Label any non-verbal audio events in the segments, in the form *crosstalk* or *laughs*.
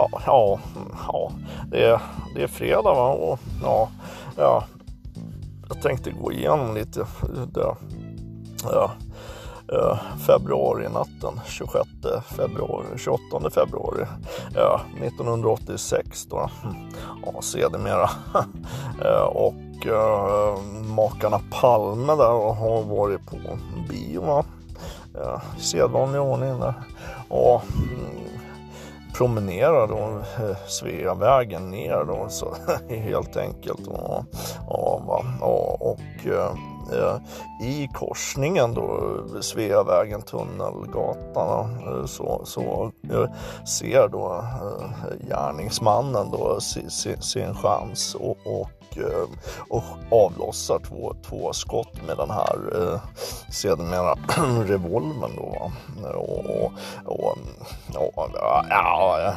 ja, ja, ja det, är, det är fredag va? Och, ja, ja, jag tänkte gå igenom lite det, ja, februari natten 26 februari, 28 februari ja, 1986 då. Ja, sedermera. *laughs* och eh, makarna Palme där har varit på bio va? Ja, i sedvanlig ordning där. Och mm, promenerar då eh, Sveavägen ner då så *laughs* helt enkelt. Och, och, och, och i korsningen då Sveavägen Tunnelgatan så, så ser då gärningsmannen då sin, sin chans och, och och, eh, och avlossar två, två skott med den här eh, sedermera *clears throat* revolvern då. Och, och, och, ja,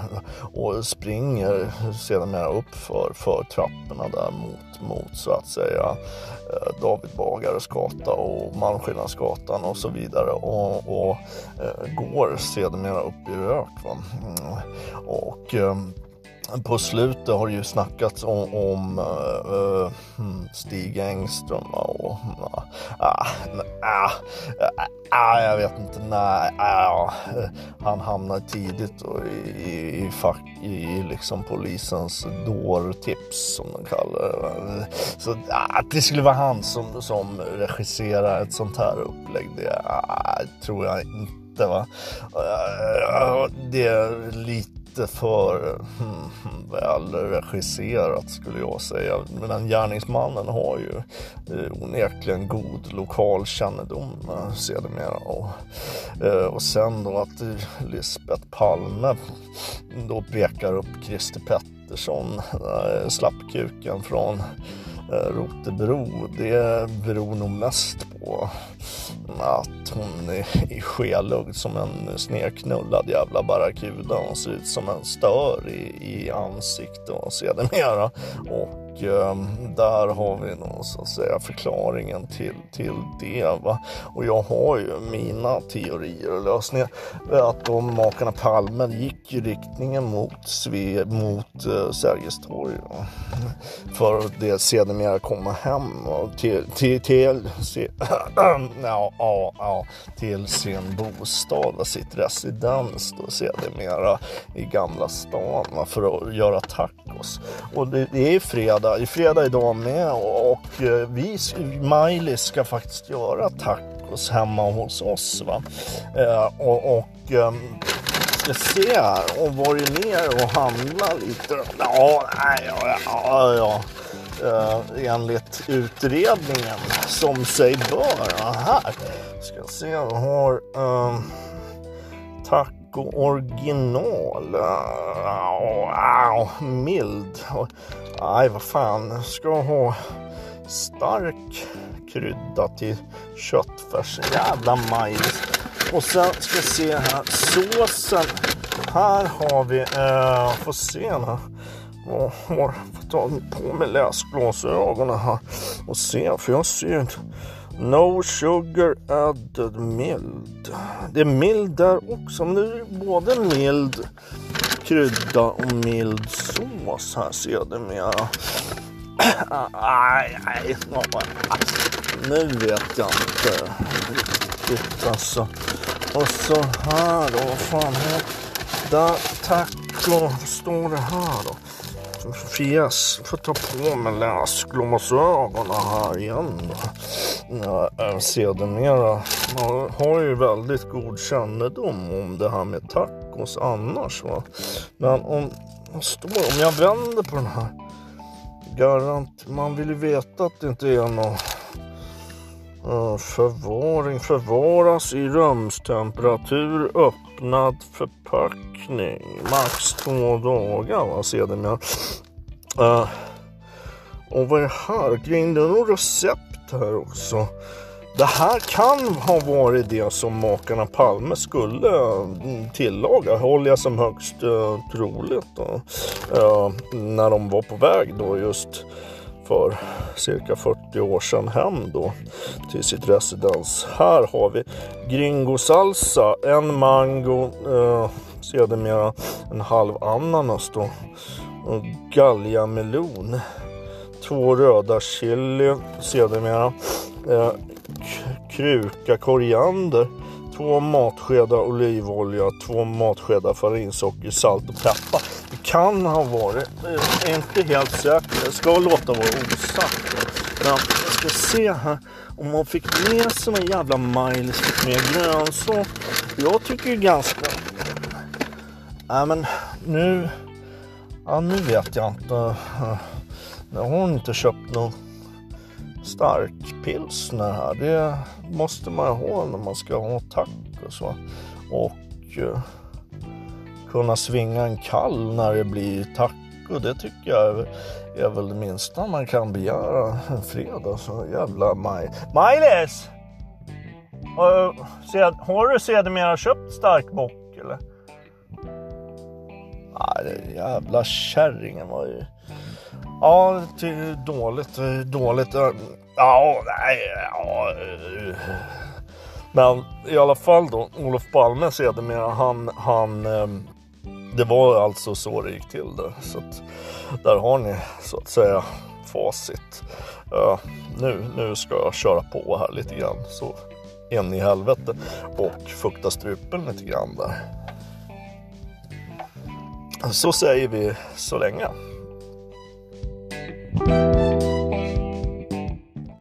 och springer sedermera upp för, för trapporna där mot, mot så att säga eh, David Bagares gata och Malmskillnadsgatan och så vidare och, och eh, går sedermera upp i rök. Va? Mm, och på slutet har det ju snackats om, om uh, Stig Engström och uh, uh, uh, jag vet inte, nej, ah, han hamnar tidigt och i, i, fack, i liksom polisens dårtips som de kallar det. Så ah, att det skulle vara han som, som regisserar ett sånt här upplägg, det ah, tror jag inte. Va? Eh, det är lite lite för hmm, väl regisserat skulle jag säga. Men den gärningsmannen har ju eh, onekligen god lokalkännedom eh, sedermera. Och, eh, och sen då att eh, Lisbeth Palme då pekar upp Christer Pettersson, eh, slappkuken från eh, Rotebro. Det beror nog mest på att hon är skelugd som en snedknullad jävla barracuda. Hon ser ut som en stör i, i ansiktet och sedermera. Och och eh, där har vi nog så att säga förklaringen till, till det. Va? Och jag har ju mina teorier och lösningar. Att de makarna Palme gick i riktningen mot, Sve, mot eh, Sergels torg. Va? För att det sedermera komma hem och till, till, till, till, *clears throat* ja, ja, ja, till sin bostad, sitt residens då sedermera i Gamla stan va? för att göra tacos. Och det, det är fred fredag, i fredag idag med och eh, vi, Miley ska faktiskt göra tacos hemma hos oss. Va? Eh, och, och ehm, ska se här och varit ner och handla lite. Ja, ja, ja, ja. Uh, enligt utredningen som sig bör. Här ska se, hon har um, tack original. Uh, mild. Nej, vad fan. Ska ha stark krydda till köttfärs. Jävla majs. Och sen ska jag se här. Såsen. Här har vi, eh, får se här. Jag har fått ta på mig läsglasögonen här och se. För jag ser ju inte. No sugar added mild. Det är mild där också. Men det är både mild krydda och mild sås här sedermera. Nej, nej, nu vet jag inte riktigt alltså. Och så här då, vad fan heter Taco, står det här då? Fjes, får ta på mig läsglasögonen här igen då. Äh, sedermera, man har ju väldigt god kännedom om det här med tacos annars va. Men om, står, om jag vänder på den här garant, man vill ju veta att det inte är någon förvaring, förvaras i rumstemperatur, öppnad förpackning, max två dagar va sedermera. Uh, och vad är det här? Det är nog recept här också. Det här kan ha varit det som makarna Palme skulle mm, tillaga, håller jag som högst uh, troligt. Då. Uh, när de var på väg då just för cirka 40 år sedan hem då till sitt residens. Här har vi Gringo Salsa, en mango, eh, sedermera en halv ananas då. Och galjamelon, två röda chili, sedermera eh, kruka koriander, två matskedar olivolja, två matskedar farinsocker, salt och peppar. Kan ha varit, jag är inte helt säker, jag ska låta vara osagt. Men jag ska se här om man fick med sig någon jävla Miles med grönsak. Jag tycker ju ganska... Nej men nu... Ja nu vet jag inte. Nu har hon inte köpt någon stark pilsner här. Det måste man ha när man ska ha tacos. Va? Och uh, kunna svinga en kall när det blir taco. Det tycker jag är, är väl det minsta man kan begära en fredag. Så alltså. jävla maj. Majlis! Uh, har du sedermera köpt starkbock, eller? Nej, den jävla kärringen var ju... Ja, till dåligt, dåligt. Eh, ja, nej, ja. Eh. Men i alla fall då, Olof Palme sedermera, han, han, eh, det var alltså så det gick till där. Så att, där har ni så att säga facit. Uh, nu, nu ska jag köra på här lite grann så in i helvete och fukta strupen lite grann där. Så säger vi så länge.